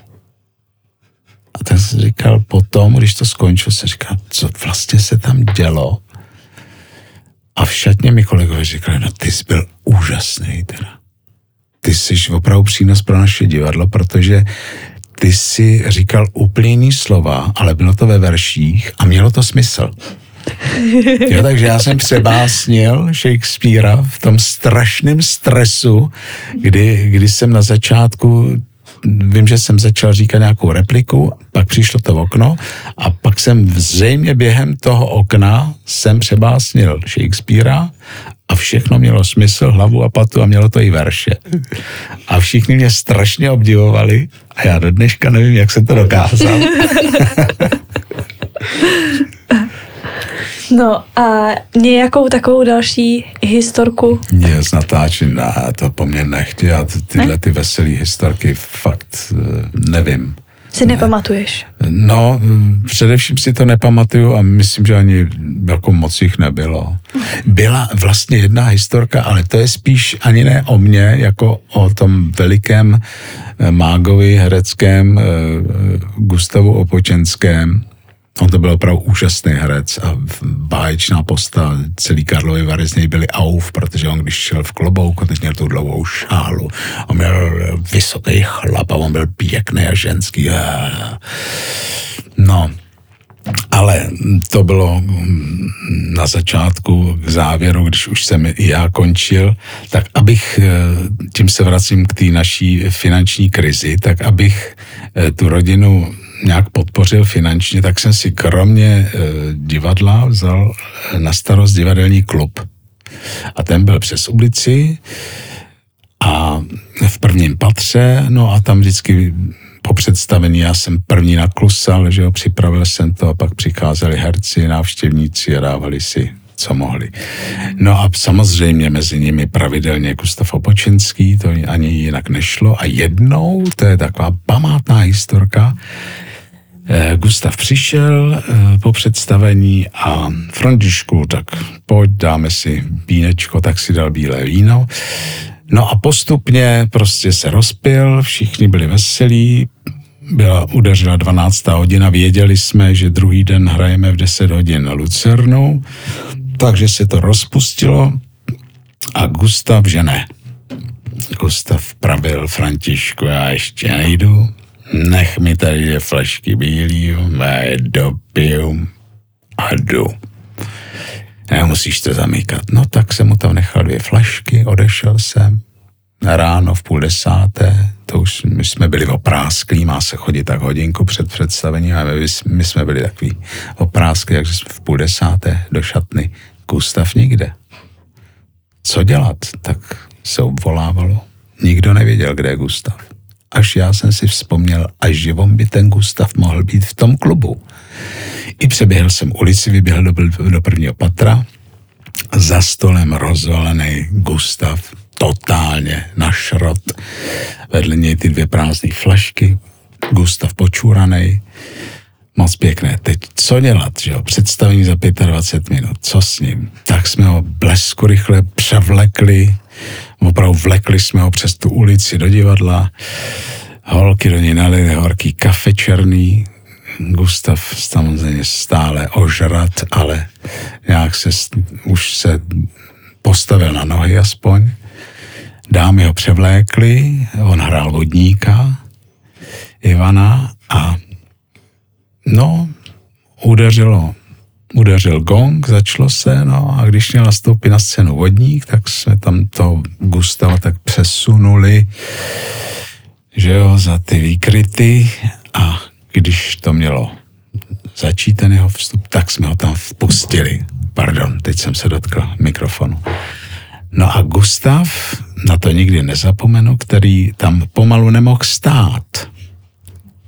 A tak jsem říkal potom, když to skončil, jsem říkal, co vlastně se tam dělo. A v šatně mi kolegové říkali, no ty jsi byl úžasný teda. Ty jsi opravdu přínos pro naše divadlo, protože ty si říkal úplně slova, ale bylo to ve verších a mělo to smysl. Jo, takže já jsem přebásnil Shakespearea v tom strašném stresu, kdy, kdy jsem na začátku vím, že jsem začal říkat nějakou repliku, pak přišlo to okno a pak jsem zřejmě během toho okna jsem přebásnil Shakespearea a všechno mělo smysl, hlavu a patu a mělo to i verše. A všichni mě strašně obdivovali a já do dneška nevím, jak jsem to dokázal. No a nějakou takovou další historku. Mě z natáčení, ne, to po mně nechtějí, já ty- tyhle ty veselé historky fakt eh, nevím. Si nepamatuješ. No, především si to nepamatuju a myslím, že ani jako moc jich nebylo. Byla vlastně jedna historka, ale to je spíš ani ne o mně, jako o tom velikém eh, mágovi hereckém eh, Gustavu Opočenském. On to byl opravdu úžasný herec a báječná posta. Celý Karlovy Vary z něj byli auf, protože on když šel v klobouku, teď měl tu dlouhou šálu. On měl vysoký chlap a on byl pěkný a ženský. No, ale to bylo mm, na začátku k závěru, když už jsem i já končil, tak abych, eh, tím se vracím k té naší finanční krizi, tak abych eh, tu rodinu nějak podpořil finančně, tak jsem si kromě eh, divadla vzal eh, na starost divadelní klub. A ten byl přes ulici a v prvním patře, no a tam vždycky po představení já jsem první naklusal, že jo, připravil jsem to a pak přicházeli herci, návštěvníci a dávali si co mohli. No a samozřejmě mezi nimi pravidelně Gustav Opočenský, to ani jinak nešlo. A jednou, to je taková památná historka, eh, Gustav přišel eh, po představení a Františku, tak pojď, dáme si vínečko, tak si dal bílé víno. No a postupně prostě se rozpil, všichni byli veselí, byla, udeřila 12. hodina, věděli jsme, že druhý den hrajeme v 10 hodin na Lucernu, takže se to rozpustilo a Gustav, že ne. Gustav pravil Františku, já ještě nejdu, nech mi tady dvě flašky bílý, já je dopiju a jdu. Nemusíš to zamykat. No tak jsem mu tam nechal dvě flašky, odešel jsem. Ráno v půl desáté, to už my jsme byli oprásklí, má se chodit tak hodinku před představením a my, my jsme byli takový oprásklí, takže jsme v půl desáté do šatny. Gustav nikde. Co dělat? Tak se obvolávalo. Nikdo nevěděl, kde je Gustav. až já jsem si vzpomněl, až on by ten Gustav mohl být v tom klubu. I přeběhl jsem ulici, vyběhl do, do prvního patra, za stolem rozvalený Gustav, totálně na šrot. Vedle něj ty dvě prázdné flašky, Gustav počúraný, moc pěkné. Teď co dělat, že jo? Představení za 25 minut, co s ním? Tak jsme ho blesku rychle převlekli, opravdu vlekli jsme ho přes tu ulici do divadla, holky do něj nalili horký kafe černý, Gustav samozřejmě stále ožrat, ale nějak se, už se postavil na nohy aspoň. Dámy ho převlékli, on hrál vodníka, Ivana a no, udeřilo, udeřil gong, začalo se, no a když měl nastoupit na scénu vodník, tak jsme tam to Gustava tak přesunuli, že jo, za ty výkryty a když to mělo začít ten jeho vstup, tak jsme ho tam vpustili. Pardon, teď jsem se dotkl mikrofonu. No a Gustav, na to nikdy nezapomenu, který tam pomalu nemohl stát,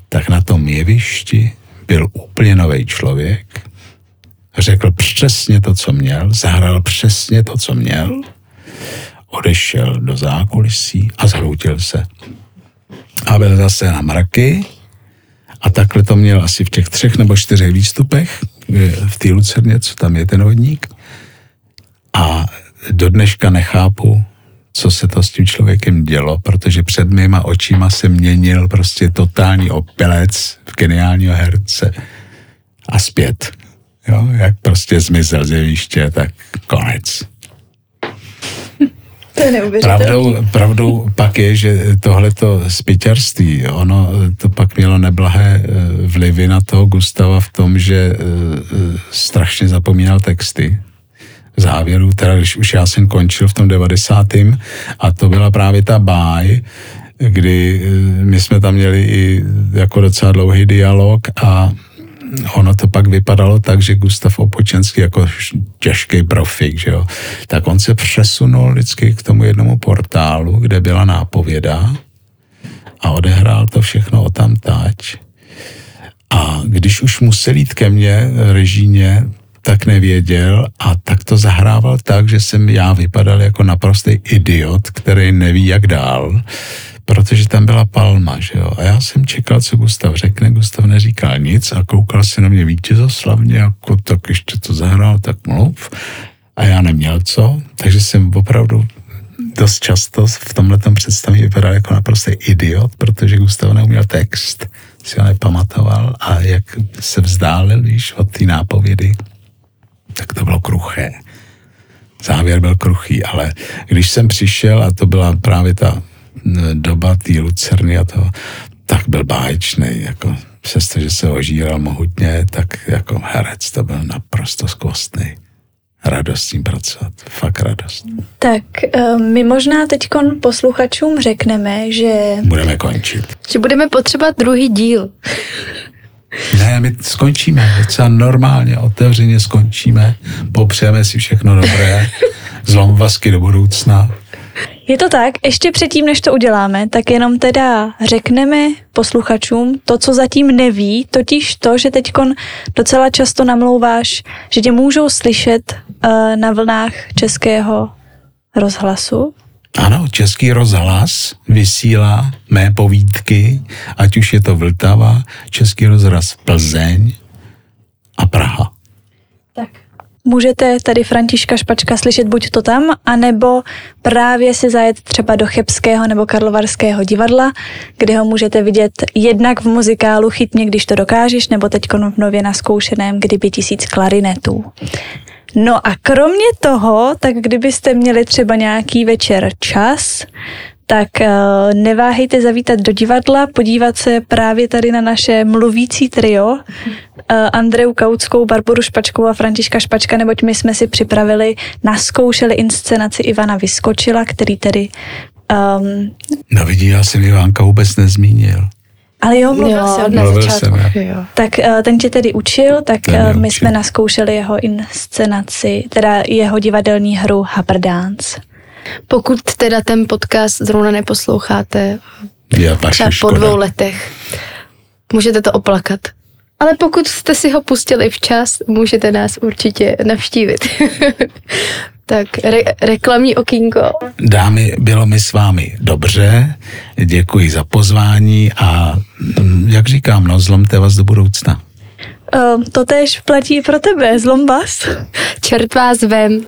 tak na tom jevišti byl úplně nový člověk, řekl přesně to, co měl, zahrál přesně to, co měl, odešel do zákulisí a zhroutil se. A byl zase na mraky a takhle to měl asi v těch třech nebo čtyřech výstupech v té Lucerně, co tam je ten hodník. A do dneška nechápu, co se to s tím člověkem dělo, protože před mýma očima se měnil prostě totální opilec v geniálního herce a zpět. Jo, jak prostě zmizel z jeviště, tak konec. Pravdou, pravdou pak je, že tohleto spěťarství, ono to pak mělo neblahé eh, vlivy na toho Gustava v tom, že eh, eh, strašně zapomínal texty závěru, teda když už já jsem končil v tom 90. a to byla právě ta báj, kdy my jsme tam měli i jako docela dlouhý dialog a ono to pak vypadalo tak, že Gustav Opočenský jako těžký profik, že jo, tak on se přesunul vždycky k tomu jednomu portálu, kde byla nápověda a odehrál to všechno o tam tať. A když už musel jít ke mně režíně, tak nevěděl a tak to zahrával tak, že jsem já vypadal jako naprostý idiot, který neví jak dál protože tam byla palma, že jo. A já jsem čekal, co Gustav řekne, Gustav neříkal nic a koukal se na mě vítězoslavně, jako tak ještě to zahrál, tak mluv. A já neměl co, takže jsem opravdu dost často v tomhle představení vypadal jako naprostý idiot, protože Gustav neuměl text, si ho nepamatoval a jak se vzdálil, víš, od té nápovědy, tak to bylo kruché. Závěr byl kruchý, ale když jsem přišel, a to byla právě ta doba té Lucerny a toho, tak byl báječný, jako přestože se ožíral mohutně, tak jako herec to byl naprosto skvostný. Radost s ním pracovat, fakt radost. Tak eh, my možná teď posluchačům řekneme, že... Budeme končit. Že budeme potřebovat druhý díl. Ne, my skončíme, docela normálně, otevřeně skončíme, popřejeme si všechno dobré, zlom vasky do budoucna je to tak, ještě předtím, než to uděláme, tak jenom teda řekneme posluchačům to, co zatím neví, totiž to, že teď docela často namlouváš, že tě můžou slyšet uh, na vlnách českého rozhlasu. Ano, Český rozhlas vysílá mé povídky, ať už je to Vltava, Český rozhlas Plzeň a Praha. Můžete tady Františka Špačka slyšet buď to tam, anebo právě si zajet třeba do Chebského nebo Karlovarského divadla, kde ho můžete vidět jednak v muzikálu Chytně, když to dokážeš, nebo teď v nově naskoušeném Kdyby tisíc klarinetů. No a kromě toho, tak kdybyste měli třeba nějaký večer čas, tak uh, neváhejte zavítat do divadla, podívat se právě tady na naše mluvící trio, uh, Andreu Kautskou, Barboru Špačkou a Františka Špačka, neboť my jsme si připravili, naskoušeli inscenaci Ivana Vyskočila, který tedy... Um, no vidí, já jsem Ivánka vůbec nezmínil. Ale jo, mluvil jo, jsem na mluvil začátku. Jsem, jo. Tak uh, ten tě tedy učil, tak uh, my učil. jsme naskoušeli jeho inscenaci, teda jeho divadelní hru Haber Dance. Pokud teda ten podcast zrovna neposloucháte Je Třeba po škoda. dvou letech. Můžete to oplakat. Ale pokud jste si ho pustili včas, můžete nás určitě navštívit. tak re- reklamní okýnko. Dámy, bylo mi s vámi dobře, děkuji za pozvání a mm, jak říkám, no zlomte vás do budoucna. Uh, to též platí pro tebe, zlom vás. Čert vás vem.